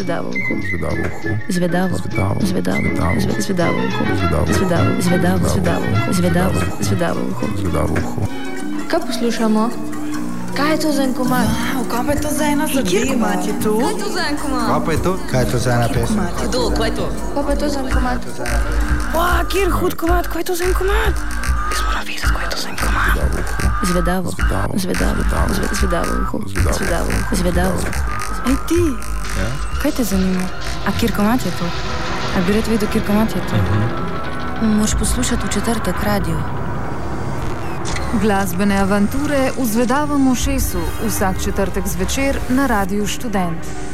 Zvedavo. Zvedavo. Zvedavo. Zvedavo. Zve- Zvedavoho. Zvedavoho. Zvedavo. Zvedavo. Zvedavoho. Zvedavo. Zvedavoho. Zvedavoho. Kaj poslušamo? Kaj je to za en komad? Wow, kaj pa je to za ena zadeva? Kjer je to? Kaj je to za en komad? Kaj pa je to? Kaj je to za ena pesem? Kdo, kaj je to? Kaj pa je to za en komad? Wow, kjer hud komad, kaj je to za en komad? Jaz moram vedeti, kaj je to za en komad. Zvedavo. Zvedavo. Zvedavo. Zve- Zvedavo. Zvedavo. Zvedavo. Ej ti, kaj te zanima? A kjer komad je to? A bi rad vedel, kjer komad je to? Moš poslušati v četrtek radio. Glasbene avanture v Zvedavem ošesu vsak četrtek zvečer na Radiu Študent.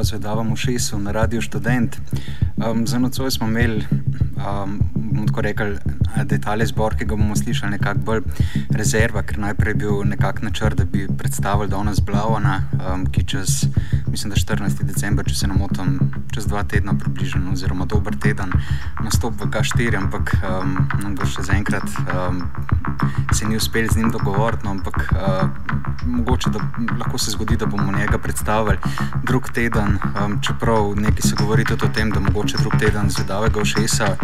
Lepo zdrav, zvedavam v šesu na Radio Student. Um, za nocoj smo imeli, um, bomo tako rekli, da je tale zbor, ki ga bomo slišali, nekako bolj rezerva, ker najprej je bil nekak načrt, da bi predstavili danes Blavana, um, ki čez, mislim, da 14. december, če se ne motim, čez dva tedna približno, oziroma dober teden, nastop v K4, ampak um, nam bo še zaenkrat um, se ni uspel z njim dogovoriti, no, ampak uh, mogoče da lahko se zgodi, da bomo njega predstavili drug teden, um, čeprav nekaj se govori tudi o tem, da mogoče drug teden zvedavega všesa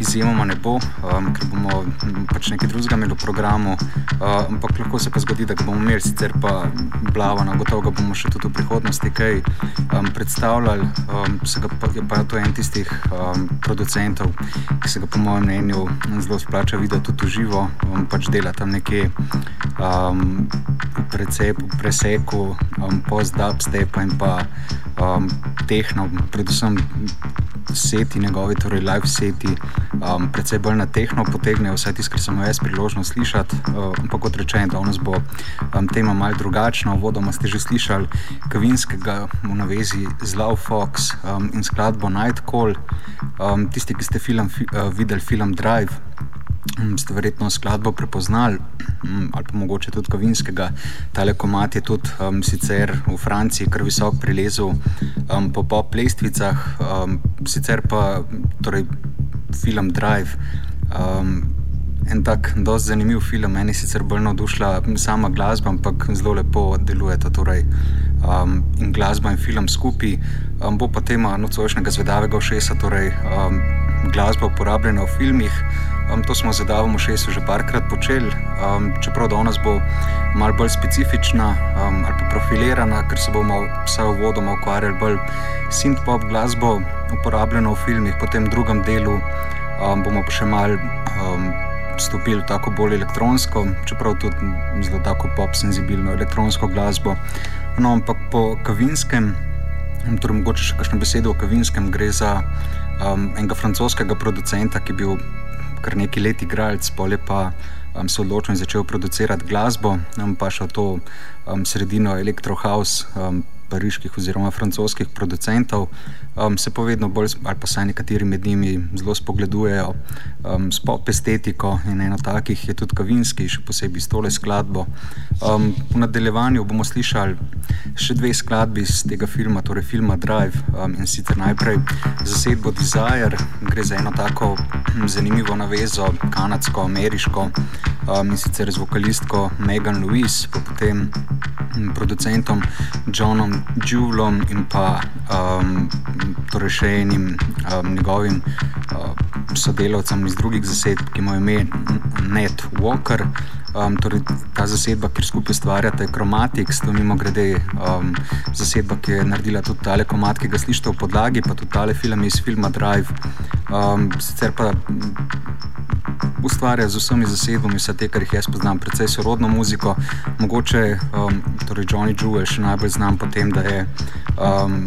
izjemoma ne bo, um, ker bomo pač nekaj drugega imeli v programu, uh, ampak lahko se pa zgodi, da ga bomo imeli, sicer pa blavano, gotovo ga bomo še tudi v prihodnosti kaj um, predstavljali. Um, se ga pa, je pa to en tistih um, producentov, ki se ga po mojem mnenju zelo splača videti tudi v živo, um, pač dela tam nekje um, v, precep, v preseku, um, post-dubstep in pa um, tehno, predvsem seti njegovi, torej live seti, um, predvsem bolj na tehno potegnejo, vsaj tisti, ki sem jaz priložnost slišati. Uh, ampak kot rečeno, danes bo um, tema malce drugačna. Vodoma ste že slišali Kavinskega v navezi z Love Fox um, in skladbo Nightcall. Um, tisti, ki ste film, fi, uh, videli film Drive. Ste verjetno skladbo prepoznali, ali pa mogoče tudi Kavinskega. Tale komat je tudi um, sicer v Franciji kar visok prilezel um, po pop lestvicah, um, sicer pa torej, film Drive. Um, en tak zelo zanimiv film, meni sicer bolj navdušila sama glasba, ampak zelo lepo delujeta. Torej, um, in glasba in film skupaj. Um, bo pa tema nocojšnjega zvedavega všesa, torej um, glasba uporabljena v filmih. Um, to smo z Davom v šestu že parkrat počeli, um, čeprav danes bo malo bolj specifična um, ali profilirana, ker se bomo vse v vodoma ukvarjali bolj s synth-pop glasbo, uporabljeno v filmih, potem v drugem delu um, bomo pa še malo um, stopili tako bolj elektronsko, čeprav tudi zelo tako pop-senzibilno elektronsko glasbo. No, ampak po Kavinskem, torej mogoče še kakšno besedo o Kavinskem, gre za um, enega francoskega producenta, ki je bil kar nekaj let igralec, pole pa um, se odločil in začel producirati glasbo, um, pa še v to um, sredino Electrohouse. Um, Pariških oziroma francoskih producentov um, se povedno bolj, ali pa saj nekateri med njimi zelo spogledujejo um, s pop estetiko in eno takih je tudi Kavinski, še posebej s tole skladbo. Um, v nadaljevanju bomo slišali še dve skladbi iz tega filma, torej filma Drive um, in sicer najprej zasedbo Desire, gre za eno tako zanimivo navezo, kanadsko-ameriško um, in sicer z vokalistko Megan Lewis, pa potem producentom Johnom Jewelom in pa um, torej še enim um, njegovim uh, sodelavcem iz drugih zasedb, ki mu je ime Ned Walker. Um, torej, ta zasedba, ki skupaj ustvarjate Chromatics, to mimo grede um, zasedba, ki je naredila tudi tale komat, ki ga slišite v podlagi, pa tudi tale film iz filma Drive. Um, sicer pa ustvarja z vsemi zasedbami, vse te, kar jih jaz poznam, predvsej sorodno muziko. Mogoče um, torej Johnny Jewel še najbolj znam po tem, da je. Um,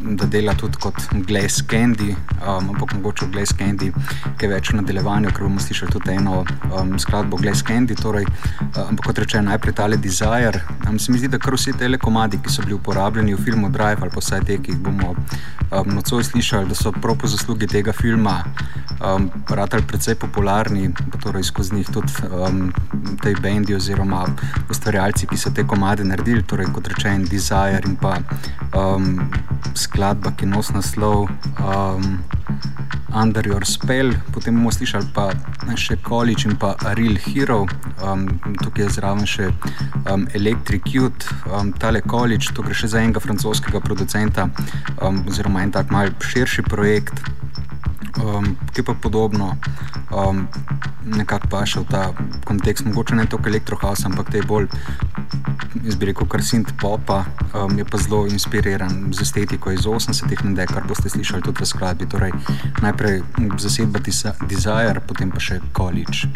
Da dela tudi kot Glass Candy, um, ampak mogoče Glass Candy, ki je več v nadaljevanju, ker bomo slišali tudi eno um, skladbo Glass Candy. Torej, uh, ampak kot rečeno, najprej tale Desire. Um, se zdi, da kar vsi te komadi, ki so bili uporabljeni v filmu Drive ali pa vsaj te, ki jih bomo um, nocoj slišali, da so prav po zaslugi tega filma um, ratali precej popularni, torej skozi njih tudi um, te bendi oziroma ustvarjalci, ki so te komade naredili, torej kot rečeno Desire in pa um, skladba, ki nosi naslov um, Under Your Spell, potem bomo slišali pa še College in pa Real Hero, um, tukaj je zraven še um, Electric Youth, um, tale College, to gre še za enega francoskega producenta um, oziroma en tak mal širši projekt. Um, ki pa podobno um, nekako paše v ta kontekst, mogoče ne toliko elektrohaus, ampak te bolj, jaz bi rekel, kar sint popa, um, je pa zelo inspiriran z estetiko iz 80-ih, ne da kar boste slišali tudi v skladbi. Torej, najprej zasedba Desire, potem pa še College.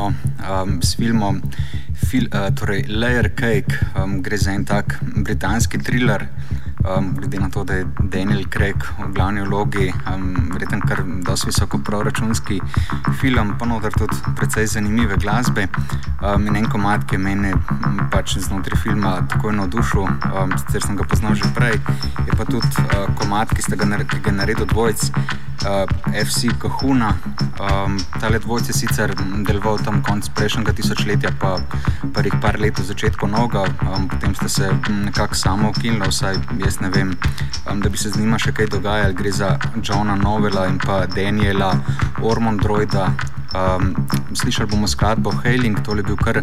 Nadaljujemo um, s filmom fil, uh, torej Layer Cake. Um, gre za en tak britanski thriller, um, glede na to, da je Daniel Craig v glavni vlogi, um, verjetno kar dosti visoko proračunski film, pa noter tudi precej zanimive glasbe. Um, in en komat, ki je meni pač znotraj filma takoj navdušil, um, sicer sem ga poznal že prej, je pa tudi uh, komat, ki ga, ki ga naredil dvojc. Uh, FC Kahuna, um, ta let dvojce sicer deloval tam konc prejšnjega tisočletja, pa, jih par let v začetku noga, um, potem ste se nekako samo ukinili, vsaj jaz ne vem, um, da bi se z njima še kaj dogajalo. Gre za Johna Novela in pa Daniela Ormondroida. Um, slišali bomo skladbo Hailing, to je bil kar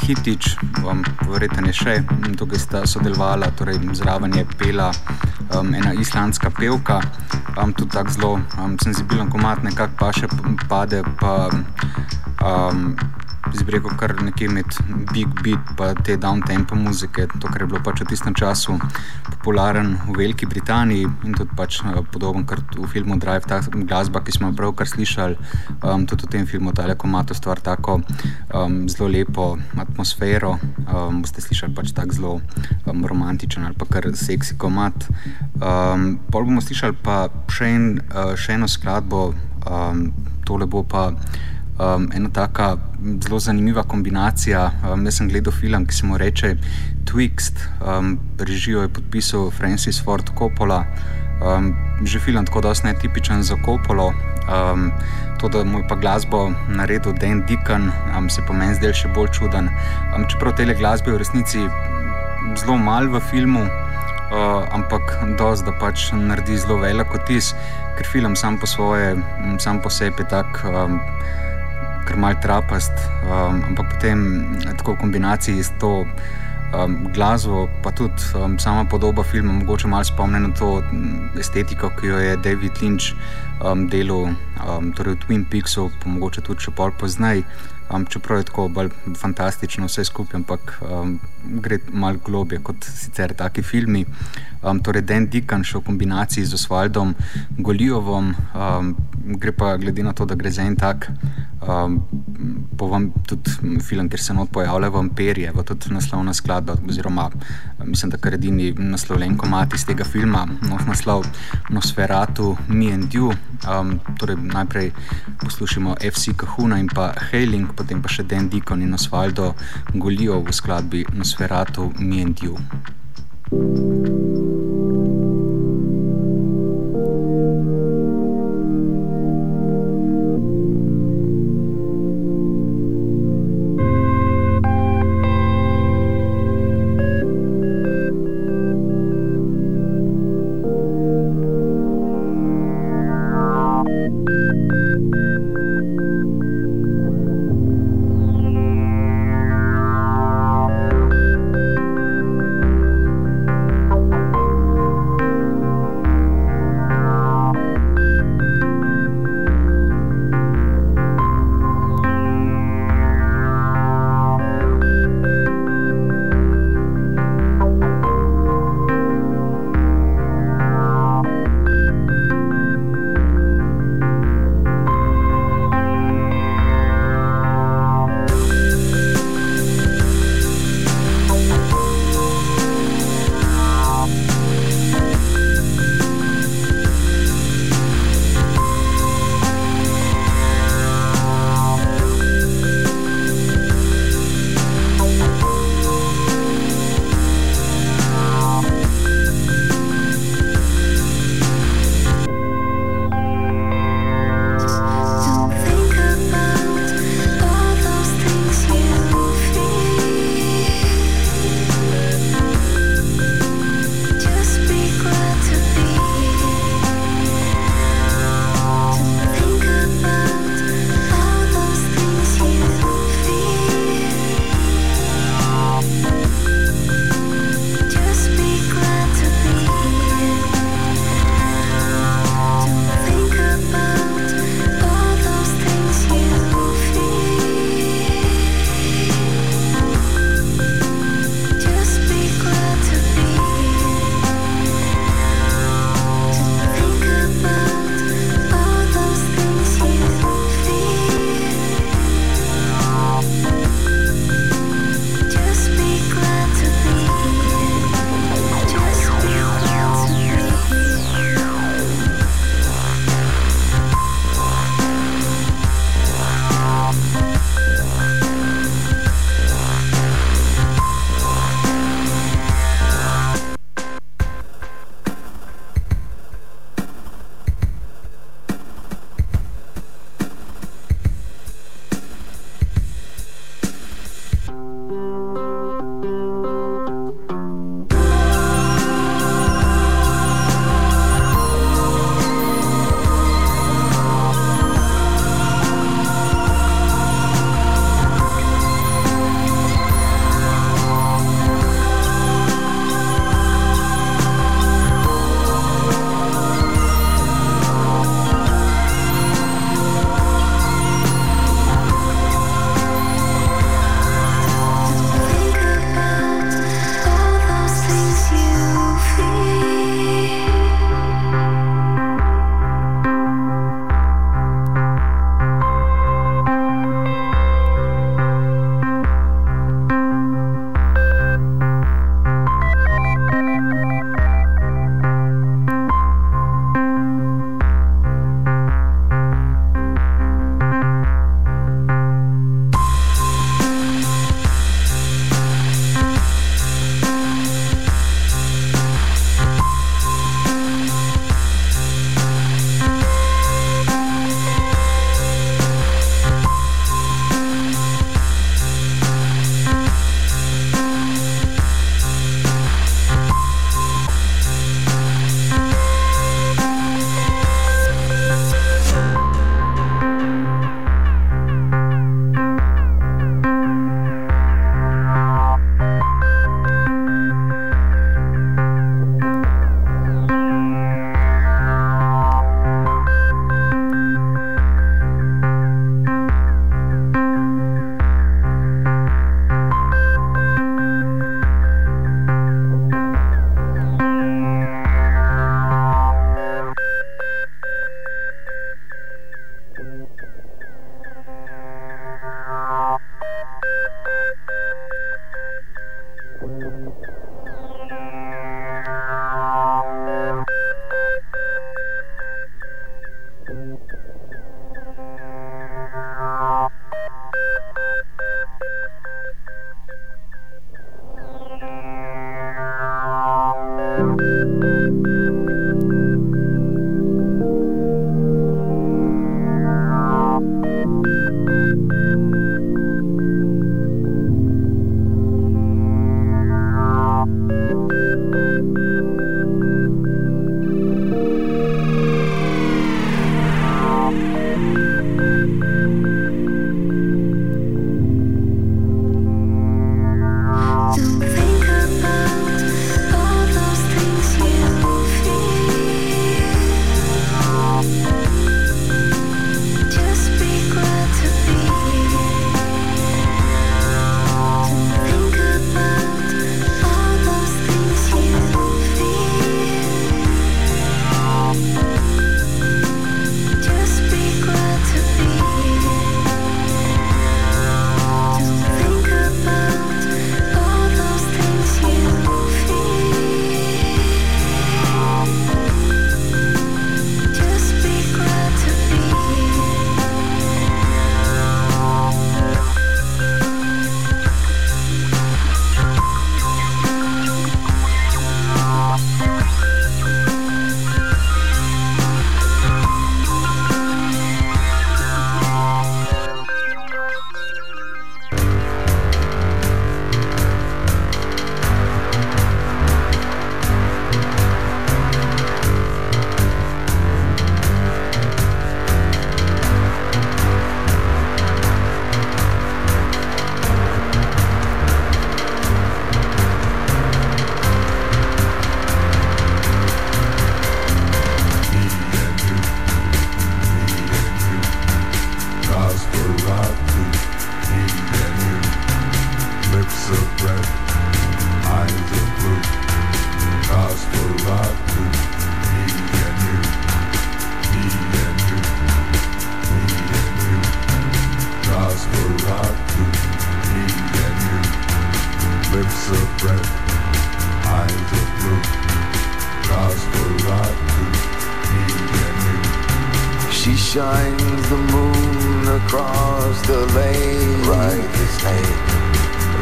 hitič, um, verjetno je še, tukaj sta sodelovala, torej zraven je pela um, ena islandska pevka, um, tudi tako zelo um, senzibilen komat, nekako pa še pade. Pa, um, izbregal kar nekje med big beat in te downtempo muzike, to, kar je bilo pač v tistem času popularen v Veliki Britaniji in tudi pač uh, podoben kot v filmu Drive, ta glasba, ki smo jo pravkar slišali, um, tudi v tem filmu ta lekomato stvar tako um, zelo lepo atmosfero, um, boste slišali pač tako zelo um, romantičen ali pa kar seksi komat. Um, pol bomo slišali pa še, en, uh, še eno skladbo, um, tole bo pa um, ena taka zelo zanimiva kombinacija. Um, jaz sem gledal film, ki se mu reče Twixt, um, režijo je podpisal Francis Ford Coppola. Um, že film tako dosti netipičen za Coppolo. Um, to, da mu je pa glasbo naredil Dan Deacon, um, se po meni zdaj še bolj čuden. Um, čeprav te glasbe v resnici zelo malo v filmu. Uh, ampak dosti, da pač naredi zelo velik otis, ker film sam po svoje, sam po sebi je tak. Um, kar mal trapast, um, ampak potem tako v kombinaciji s to um, glasbo, pa tudi um, sama podoba filma, mogoče malo spomne na to estetiko, ki jo je David Lynch um, delal um, torej v Twin Peaksu, pa mogoče tudi še pol poznaj. Um, čeprav je tako bolj fantastično vse skupaj, ampak um, gre malo globje kot sicer taki filmi. Um, torej, Dan Dikan še v kombinaciji z Osvaldom Golijovom, um, gre pa glede na to, da gre za en tak Um, Povem tudi film, kjer se not pojavlja vampirje, v tudi naslovna skladba, oziroma mislim, da kar edini naslovljen komat iz tega filma, no, naslov Nosferatu, Me and You. Um, torej najprej poslušamo FC Kahuna in pa Hailing, potem pa še Dan Deacon in Osvaldo Golijo v skladbi Nosferatu, Me and You. thank you name, write his name,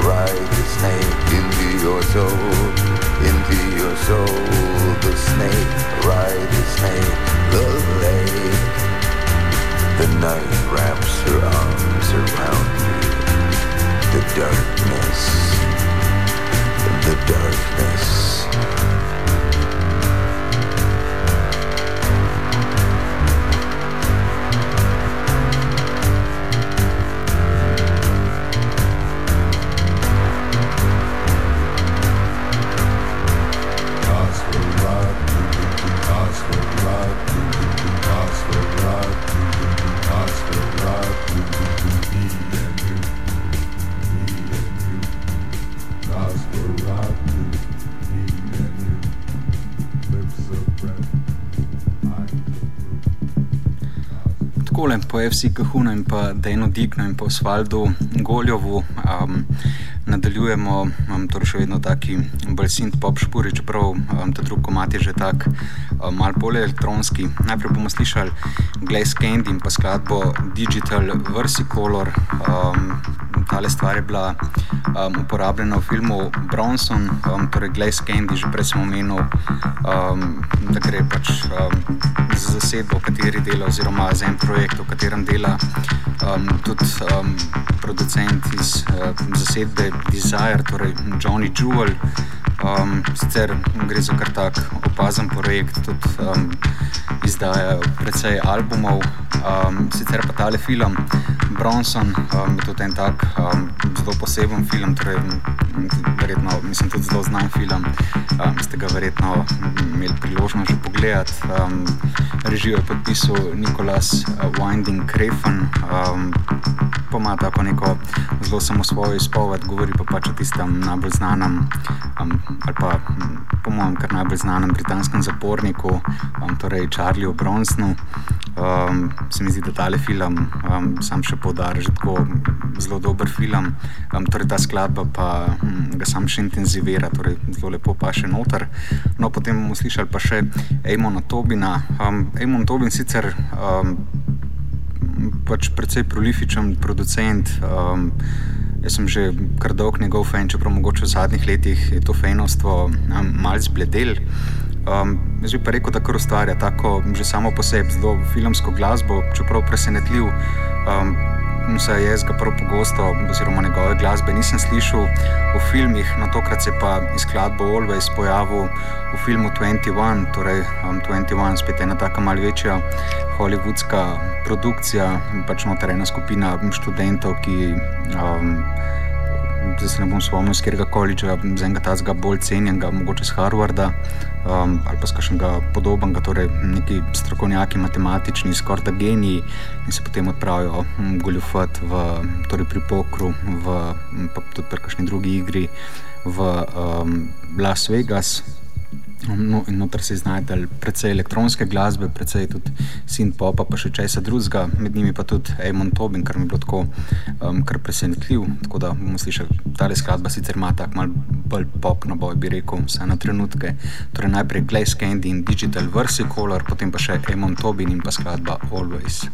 write his name into your soul, into your soul. The snake, ride the snake. the lake. The night wraps her arms around you. The darkness, the darkness. Po FC Kahunu in pa Dejnu Dignu in pa Osvaldu Goljovu um, nadaljujemo, um, torej še vedno taki bolj synth pop špuri, čeprav um, ta drugi komat je že tak um, mal bolj elektronski. Najprej bomo slišali Glaze Candy in pa skladbo Digital Versicolor. Um, tale stvar je bila um, uporabljena v filmu Bronson, um, torej Glaze Candy, že prej sem omenil, um, da gre pač um, za zasedbo, v kateri dela, oziroma za en projekt, v katerem dela um, tudi um, producent iz uh, zasedbe Desire, torej Johnny Jewel. Um, sicer gre za kar tak opazen projekt, tudi um, izdaja precej albumov. Um, sicer pa tale film, Bronson, um, je tudi en tak um, zelo poseben film, torej, verjetno, mislim, tudi zelo znan film. Um, ste ga verjetno imeli priložnost že pogledati. Um, režijo je podpisal Nikolas uh, Winding Krefen. Um, pa ima tako neko zelo samo svojo izpoved, govori pa pač o tistem najbolj znanem, um, ali pa po mojem, kar najbolj znanem britanskem zaporniku, um, torej Charlieju Bronsonu. Um, se mi zdi, da tale film um, sam še poudari, že tako zelo dober film. Um, torej ta skladba pa um, ga sam še intenzivira, torej zelo lepo pa še noter. No, potem bomo slišali pa še Eamona Tobina. Um, Eamon Tobin sicer. Um, pač precej prolifičen producent. Um, Jaz sem že kar dolg njegov fan, čeprav mogoče v zadnjih letih je to fejnostvo um, malce zbledel. Um, jaz bi pa rekel, da kar ustvarja tako že samo po sebi zelo filmsko glasbo, čeprav presenetljiv. Um, Vse jaz ga prav pogosto, oziroma njegove glasbe, nisem slišal v filmih, na tokrat se pa je skladbo Always pojavil v filmu 21, torej um, 21, spet ena tako malce večja hollywoodska produkcija, pač noter ena skupina študentov, ki. Um, zdaj se ne bom spomnil, iz katerega koledža, z enega tazga bolj cenjenega, mogoče z Harvarda um, ali pa z kakšnega podobnega, torej neki strokovnjaki, matematični, skorda geniji in se potem odpravijo um, goljufat v, torej pri pokru, v, pa tudi pri kakšni drugi igri v um, Las Vegas. No, in noter se znajdel precej elektronske glasbe, precej tudi synth-popa, pa še česa drugega, med njimi pa tudi Eamon Tobin, kar mi je bilo tako um, presenetljiv. Tako da bomo slišali, ta skladba sicer ima tak mal bolj pop na boj, bi rekel, vse na trenutke. Torej najprej Glaze Candy in Digital Versicolor, potem pa še Eamon Tobin in pa skladba Always.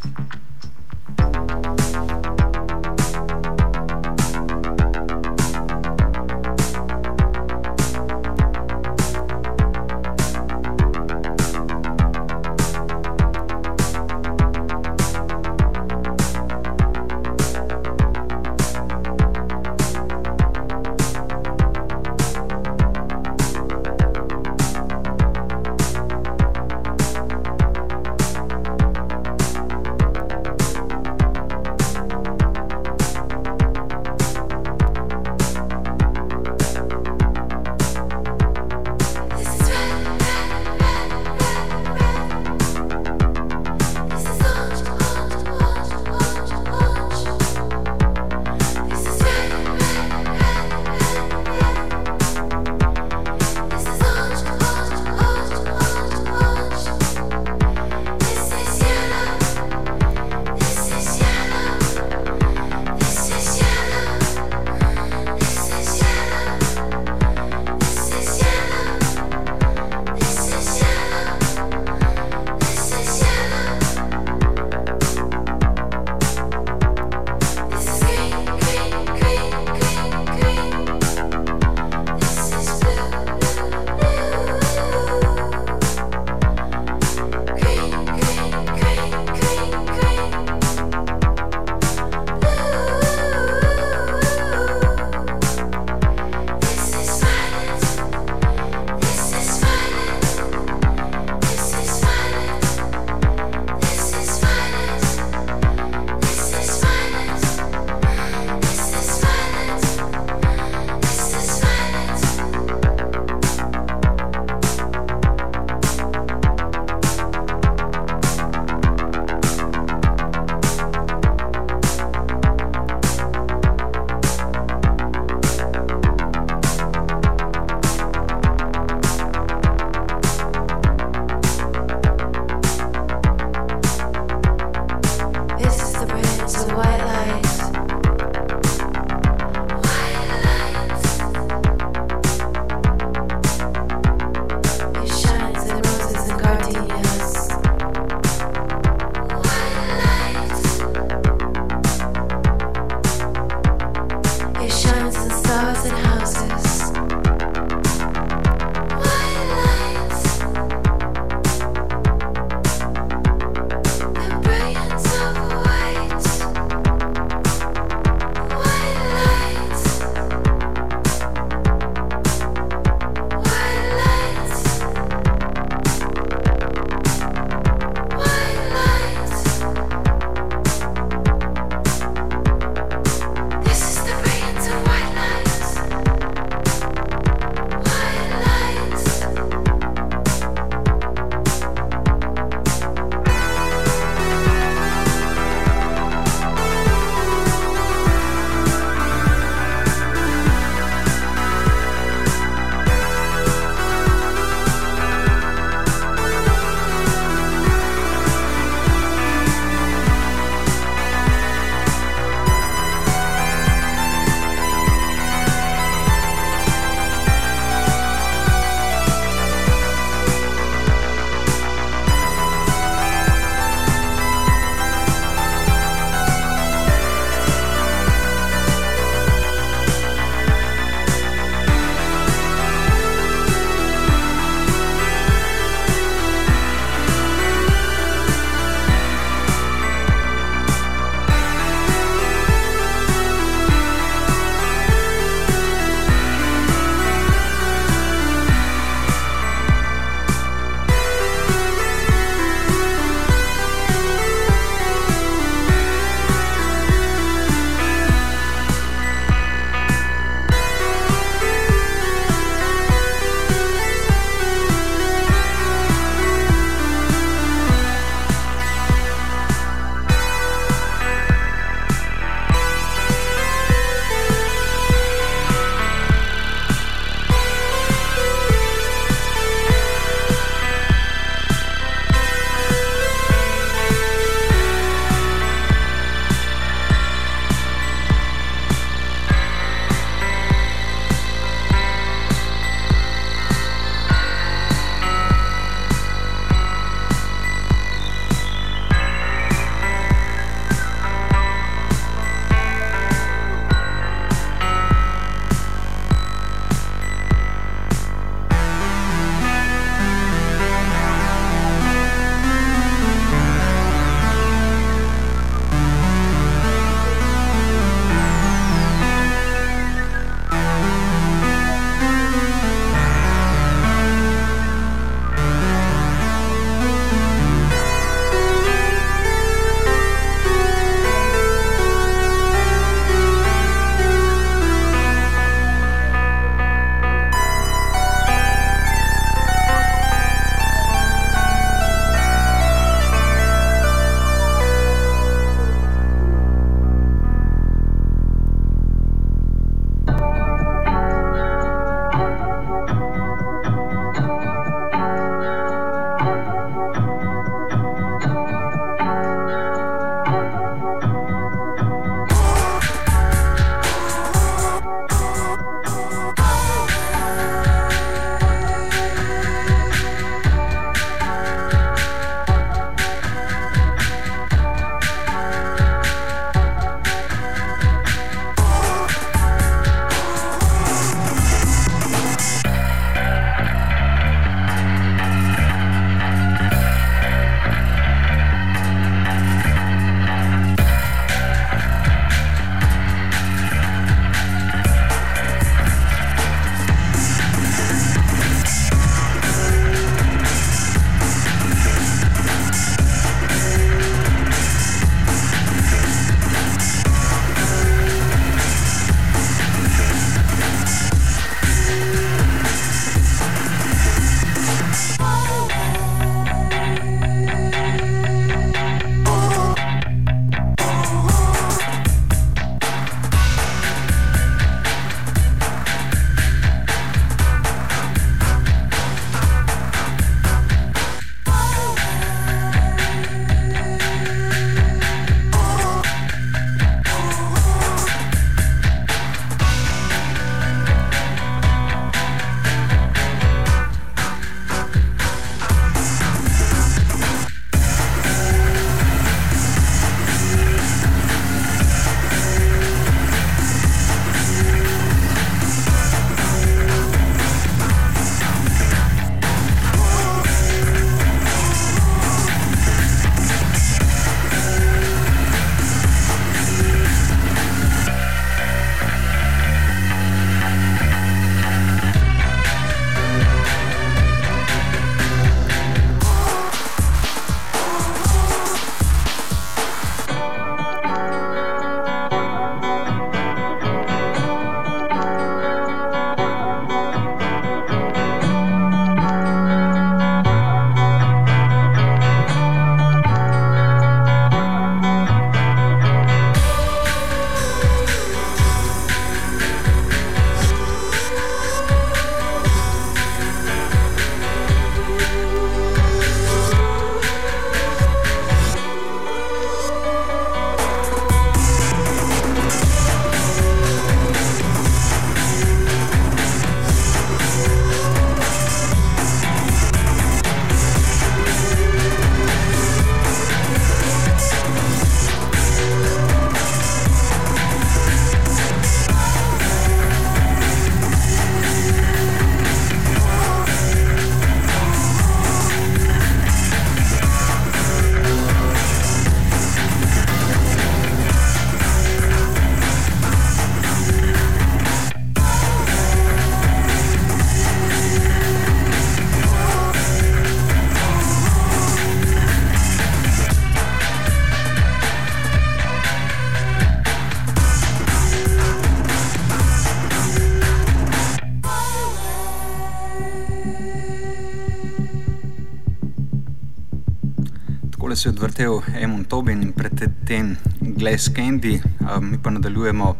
Glass Candy. Um, mi pa nadaljujemo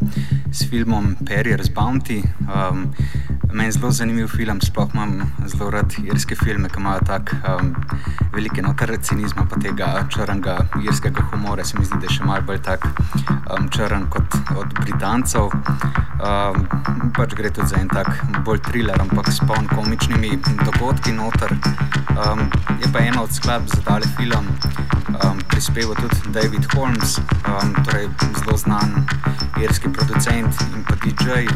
s filmom Perrier's Bounty. Um, Meni je zelo zanimiv film, sploh imam zelo rad irske filme, ki imajo tako um, velike notere cinizma, pa tega črnega irskega humora. Se mi zdi, da je še malo bolj tak um, črn kot od Britancev. Um, pač gre tudi za en tak bolj thriller, ampak s poln komičnimi dogodki noter. Um, je pa ena od skladb za tale film um, prispeval tudi David Holmes, um, torej zelo znan irski producent in pa DJ.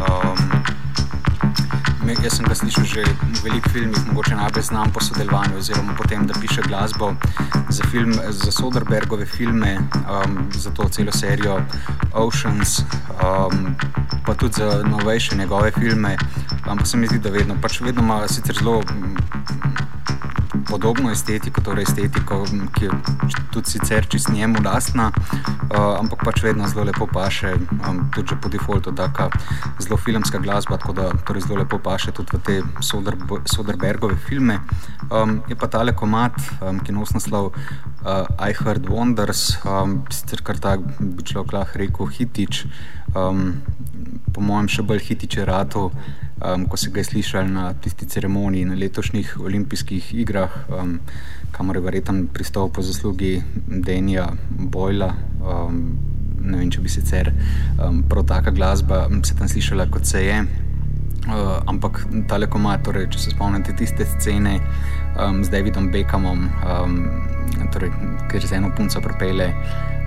Um, jaz sem ga slišal že v velikih filmih, mogoče najbolj znam po sodelovanju, oziroma potem, da piše glasbo za, film, za Soderbergove filme, um, za to celo serijo Oceans, um, pa tudi za novejše njegove filme. Ampak se mi zdi, da vedno, pač vedno ima sicer zelo podobno estetiko, torej estetiko, ki je tudi sicer čist njemu lastna, uh, ampak pač vedno zelo lepo paše, um, tudi po defaultu, taka zelo filmska glasba, tako da torej zelo lepo paše tudi v te Soderbergove filme. Um, je pa tale komat, um, ki nos naslov uh, I Heard Wonders, um, sicer kar tak bi človek lahko rekel hitič, um, po mojem še bolj hitič je rato um, ko se ga je slišal na tisti ceremoniji na letošnjih olimpijskih igrah, um, kamor je verjetno pristal po zaslugi Denija Bojla. Um, ne vem, če bi sicer um, prav taka glasba se tam slišala, kot se je. Uh, ampak ta lekomat, torej, če se spomnite tiste scene um, z Davidom Beckhamom, um, torej, ker se eno punco propele.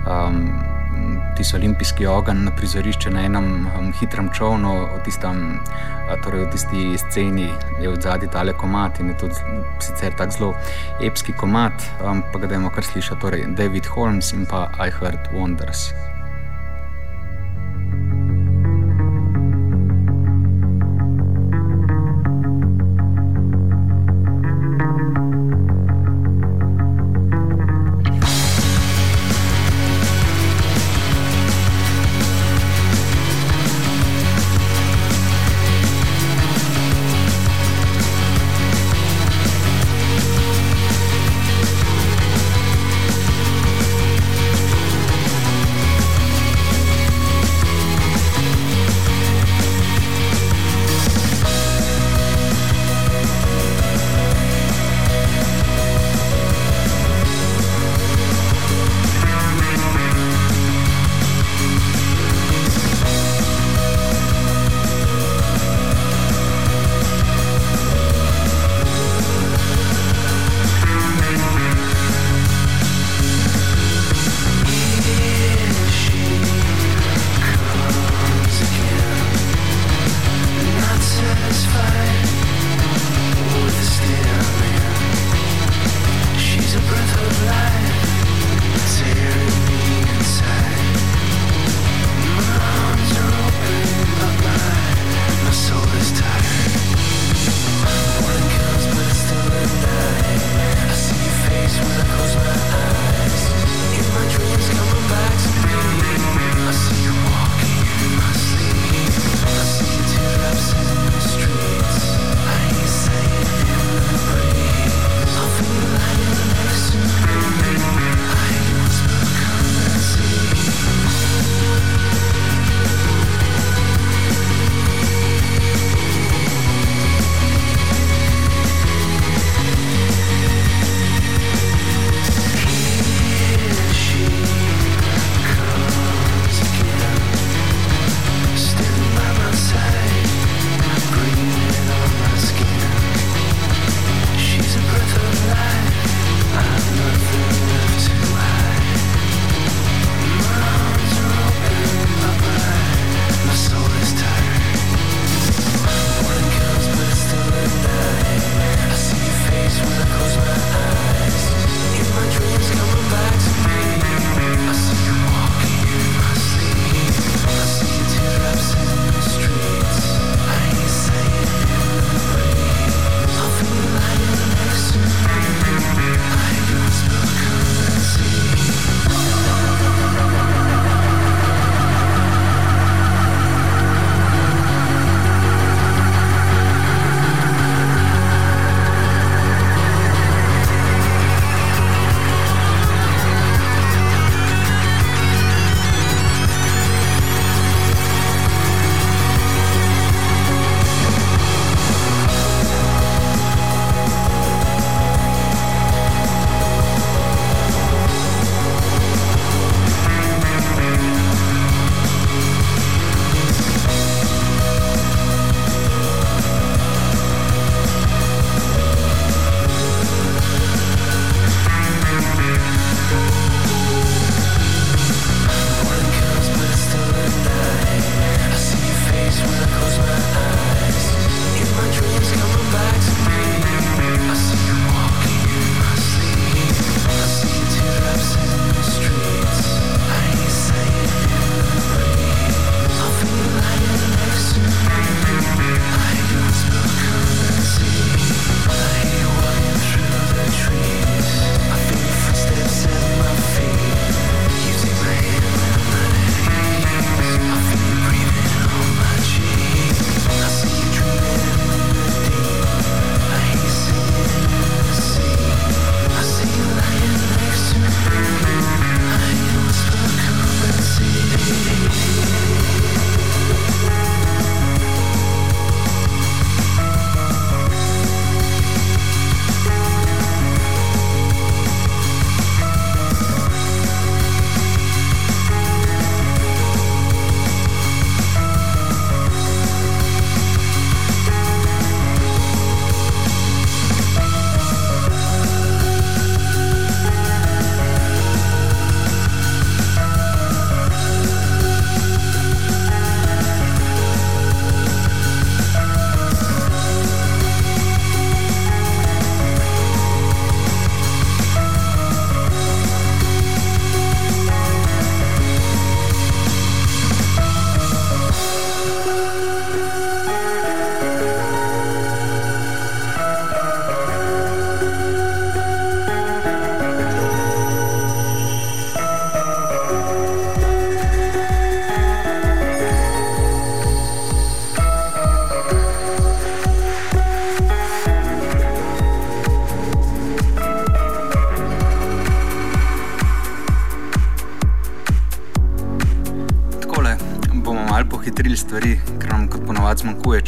Um, tisti olimpijski ogenj na prizorišče na enem um, hitrem čovnu, v, tistem, torej v tisti sceni je v zadnji tale komat in je tudi sicer tako zelo epski komat, um, pa ga dajmo kar slišati, torej David Holmes in pa I Heard Wonders.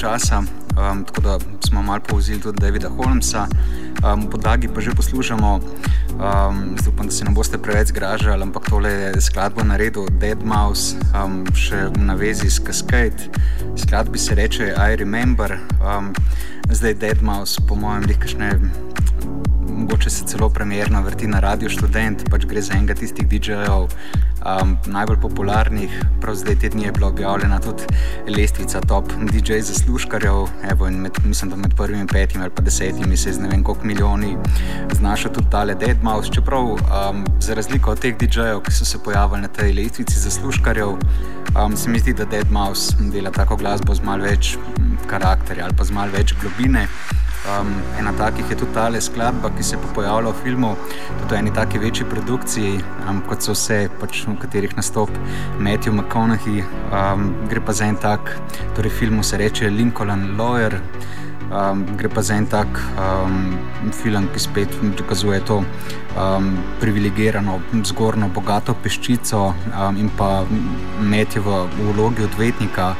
Časa. Um, tako da smo malo povzili tudi Davida Holmesa, um, podlagi pa že poslušamo, um, zdaj upam, da se ne boste preveč zgražali, ampak tole je skladbo naredil Dead Mouse, um, še v navezi s Cascade. Skladbi se reče I Remember, um, zdaj Dead Mouse, po mojem, nekaj mogoče se celo premjerno vrti na Radio Student, pač gre za enega tistih DJ-jev, um, najbolj popularnih. Prav zdaj te dni je bila objavljena tudi lestvica top DJ zaslužkarjev. Evo, med, mislim, da med prvimi petimi ali pa desetimi se z ne vem koliko milijoni znašel tudi tale Dead Mouse. Čeprav um, za razliko od teh DJ-jev, ki so se pojavili na tej lestvici zaslužkarjev, um, se mi zdi, da Dead Mouse dela tako glasbo z malo več karakterja ali pa z malo več globine. Um, ena takih je tudi ta skladba, ki se pojavlja v filmu, tudi v eni taki večji produkciji, um, kot so vse, pač, v katerih nastopa Matthew McConaughey. Um, gre pa za en tak, torej filmu se reče Lincoln Lawyer. Um, gre pa za en tak um, film, ki spet dokazuje to um, privilegirano, zgornjo, bogato peščico um, in pa Matthew v vlogi odvetnika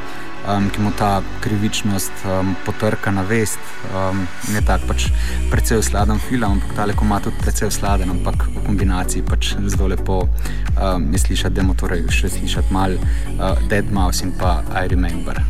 um, ki mu ta krivičnost um, potrka na vest. Um, ne tako pač precej sladen film, ampak ta lekomat tudi precej sladen, ampak v kombinaciji pač zelo lepo um, je slišati, da je torej še slišati mal uh, Dead Mouse in pa I Remember.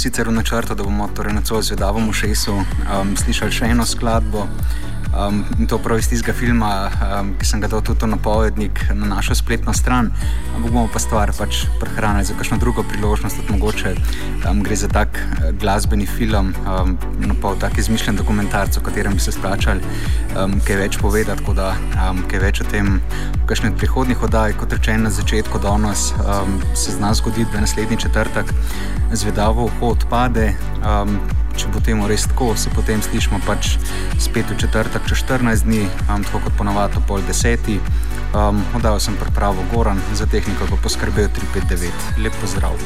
Sicer v načrtu, da bomo torej na celo zvedavom ušesu um, slišali še eno skladbo. Um, in to prav iz tistega filma, um, ki sem ga dal tudi na povednik na našo spletno stran. Ampak bomo pa stvar pač prehranili za kakšno drugo priložnost, tudi mogoče um, gre za tak uh, glasbeni film, um, no pa tak izmišljen dokumentarc, o katerem bi se splačali um, kaj več povedati, tako da um, kaj več o tem, kakšne prihodnih oddaj, kot rečeno na začetku danes, um, se zna zgoditi, da naslednji četrtek zvedavo vhod pade. Um, če bo temu res tako, se potem slišmo pač spet v četrtek, čez 14 dni, um, tako kot ponovadi, pol deseti. Um, Odal sem pripravo Goran, za tehniko pa poskrbel 359. Lep pozdrav.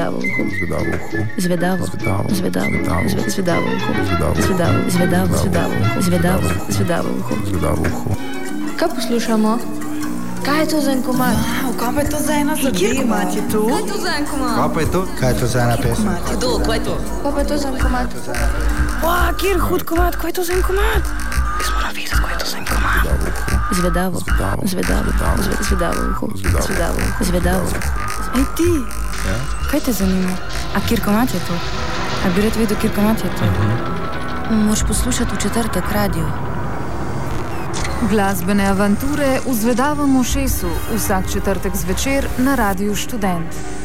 Zvedavo uho. Zvedavo uho. Zvedavo. Zvedavo. Zvedavo. Zvedavo. Zve- Zvedavo uho. Zvedavo. Zvedavo. Zvedavo. Zvedavo uho. Zvedavo. Zvedavo. Zvedavo uho. Zvedavo uho. Kaj poslušamo? Kaj je to za en komad? Wow, kaj pa je to za ena zadeva? Kjer komat je to? Kaj je to za en komad? Kaj pa je to? Kaj je to za ena pesem? Kdo, kaj je to? Kaj pa je to za en komad? Wow, kjer hud komat, kaj je to za en komat? Zvedavo. Zvedavo. Zvedavo. Zvedavo. Zve- Zvedavo uho. Zvedavo. Zvedavo uho. Zvedavo. Ej ti, kaj te zanima? A kjer komat je to? A bi rad videl, kjer komat je to? Moš poslušati v četrtek radio. Glasbene avanture v Zvedavem ušesu vsak četrtek zvečer na Radiu Študent.